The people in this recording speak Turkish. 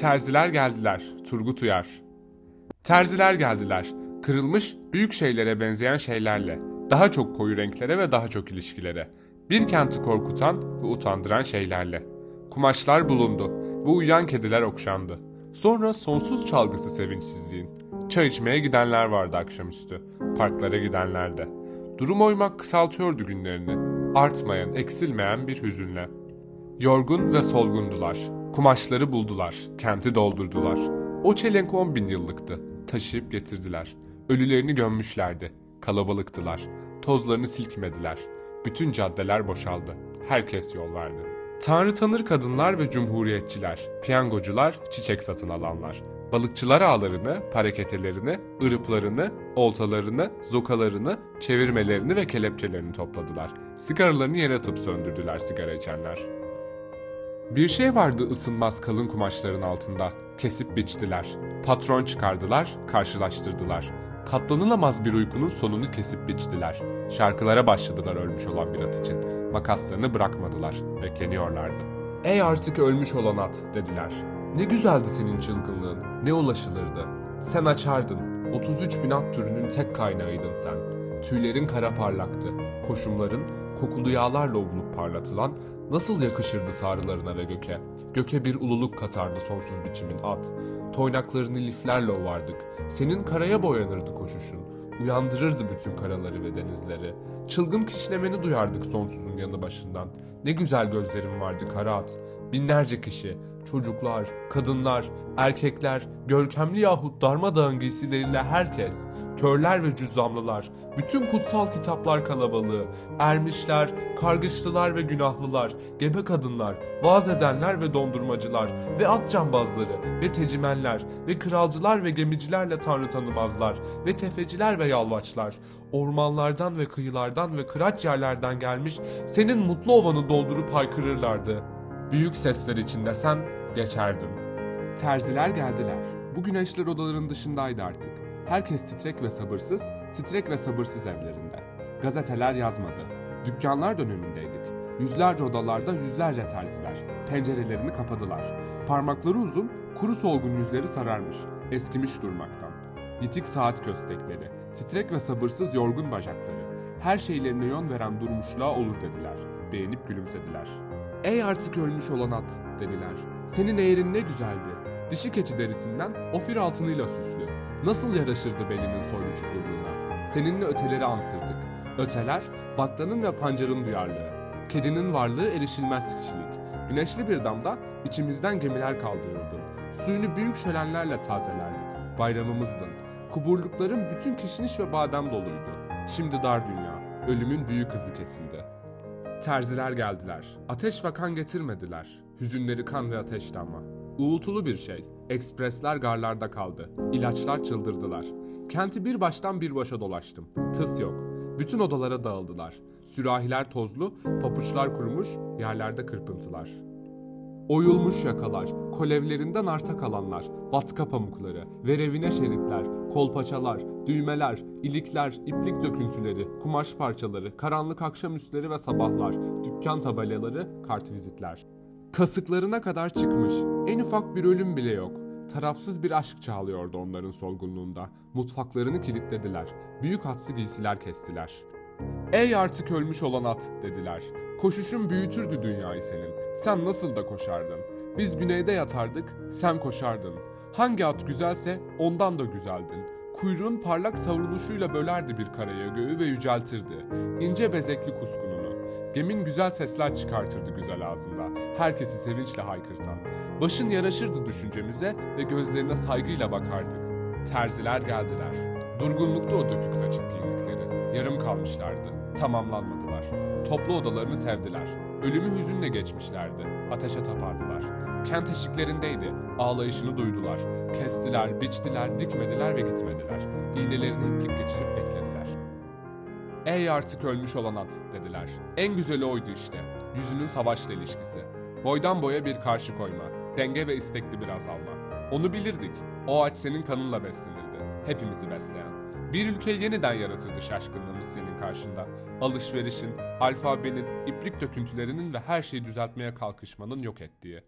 Terziler geldiler. Turgut Uyar. Terziler geldiler. Kırılmış, büyük şeylere benzeyen şeylerle. Daha çok koyu renklere ve daha çok ilişkilere. Bir kenti korkutan ve utandıran şeylerle. Kumaşlar bulundu ve uyuyan kediler okşandı. Sonra sonsuz çalgısı sevinçsizliğin. Çay içmeye gidenler vardı akşamüstü. Parklara gidenler de. Durum oymak kısaltıyordu günlerini. Artmayan, eksilmeyen bir hüzünle. Yorgun ve solgundular. Kumaşları buldular. Kenti doldurdular. O çelenk on bin yıllıktı. Taşıyıp getirdiler. Ölülerini gömmüşlerdi. Kalabalıktılar. Tozlarını silkmediler. Bütün caddeler boşaldı. Herkes yol verdi. Tanrı tanır kadınlar ve cumhuriyetçiler, piyangocular, çiçek satın alanlar. Balıkçılar ağlarını, pareketelerini, ırıplarını, oltalarını, zokalarını, çevirmelerini ve kelepçelerini topladılar. Sigaralarını yere atıp söndürdüler sigara içenler. Bir şey vardı ısınmaz kalın kumaşların altında. Kesip biçtiler. Patron çıkardılar, karşılaştırdılar. Katlanılamaz bir uykunun sonunu kesip biçtiler. Şarkılara başladılar ölmüş olan bir at için. Makaslarını bırakmadılar, bekleniyorlardı. Ey artık ölmüş olan at dediler. Ne güzeldi senin çılgınlığın, ne ulaşılırdı. Sen açardın, 33 bin at türünün tek kaynağıydın sen. Tüylerin kara parlaktı, koşumların kokulu yağlarla ovulup parlatılan nasıl yakışırdı sarılarına ve göke. Göke bir ululuk katardı sonsuz biçimin at. Toynaklarını liflerle ovardık. Senin karaya boyanırdı koşuşun. Uyandırırdı bütün karaları ve denizleri. Çılgın kişnemeni duyardık sonsuzun yanı başından. Ne güzel gözlerin vardı kara at. Binlerce kişi, çocuklar, kadınlar, erkekler, görkemli yahut darmadağın giysileriyle herkes, körler ve cüzzamlılar, bütün kutsal kitaplar kalabalığı, ermişler, kargışlılar ve günahlılar, gebe kadınlar, vaaz edenler ve dondurmacılar ve at cambazları ve tecimenler ve kralcılar ve gemicilerle tanrı tanımazlar ve tefeciler ve yalvaçlar, ormanlardan ve kıyılardan ve kıraç yerlerden gelmiş senin mutlu ovanı doldurup haykırırlardı. Büyük sesler içinde sen geçerdin. Terziler geldiler. Bu güneşler odaların dışındaydı artık. Herkes titrek ve sabırsız, titrek ve sabırsız evlerinde. Gazeteler yazmadı. Dükkanlar dönemindeydik. Yüzlerce odalarda yüzlerce terziler. Pencerelerini kapadılar. Parmakları uzun, kuru solgun yüzleri sararmış. Eskimiş durmaktan. Yitik saat köstekleri, titrek ve sabırsız yorgun bacakları. Her şeylerine yön veren durmuşluğa olur dediler. Beğenip gülümsediler. Ey artık ölmüş olan at dediler. Senin eğrin ne güzeldi. Dişi keçi derisinden ofir altınıyla süslü. Nasıl yaraşırdı belinin soylu çukurluğuna. Seninle öteleri ansırdık. Öteler, baklanın ve pancarın duyarlığı. Kedinin varlığı erişilmez kişilik. Güneşli bir damda içimizden gemiler kaldırırdın. Suyunu büyük şölenlerle tazelerdik. Bayramımızdın. Kuburlukların bütün kişniş ve badem doluydu. Şimdi dar dünya. Ölümün büyük hızı kesildi. Terziler geldiler. Ateş ve kan getirmediler. Hüzünleri kan ve ateşti. Uğultulu bir şey. Ekspresler garlarda kaldı. İlaçlar çıldırdılar. Kenti bir baştan bir başa dolaştım. Tıs yok. Bütün odalara dağıldılar. Sürahiler tozlu, papuçlar kurumuş, yerlerde kırpıntılar. Oyulmuş yakalar, kolevlerinden arta kalanlar, vatka pamukları, verevine şeritler, kolpaçalar, düğmeler, ilikler, iplik döküntüleri, kumaş parçaları, karanlık akşamüstleri ve sabahlar, dükkan tabelaları, kartvizitler. Kasıklarına kadar çıkmış, en ufak bir ölüm bile yok. Tarafsız bir aşk çağlıyordu onların solgunluğunda. Mutfaklarını kilitlediler. Büyük atsı giysiler kestiler. Ey artık ölmüş olan at dediler. Koşuşun büyütürdü dünyayı senin. Sen nasıl da koşardın. Biz güneyde yatardık, sen koşardın. Hangi at güzelse ondan da güzeldin. Kuyruğun parlak savruluşuyla bölerdi bir karaya göğü ve yüceltirdi. İnce bezekli kuskununu. Gemin güzel sesler çıkartırdı güzel ağzında. Herkesi sevinçle haykırtan. Başın yaraşırdı düşüncemize ve gözlerine saygıyla bakardık. Terziler geldiler. Durgunlukta o dökük saçık giyindikleri. Yarım kalmışlardı. Tamamlanmadılar. Toplu odalarını sevdiler. Ölümü hüzünle geçmişlerdi. Ateşe tapardılar. Kent eşiklerindeydi. Ağlayışını duydular. Kestiler, biçtiler, dikmediler ve gitmediler. İğnelerini iplik geçirip beklediler. Ey artık ölmüş olan at dediler. En güzeli oydu işte. Yüzünün savaşla ilişkisi. Boydan boya bir karşı koyma. Denge ve istekli bir azalma. Onu bilirdik. O ağaç senin kanınla beslenirdi. Hepimizi besleyen. Bir ülke yeniden yaratırdı şaşkınlığımız senin karşında. Alışverişin, alfabenin, iplik döküntülerinin ve her şeyi düzeltmeye kalkışmanın yok ettiği.